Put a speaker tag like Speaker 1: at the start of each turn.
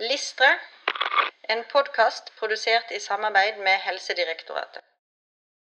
Speaker 1: Listre, en podkast produsert i samarbeid med Helsedirektoratet.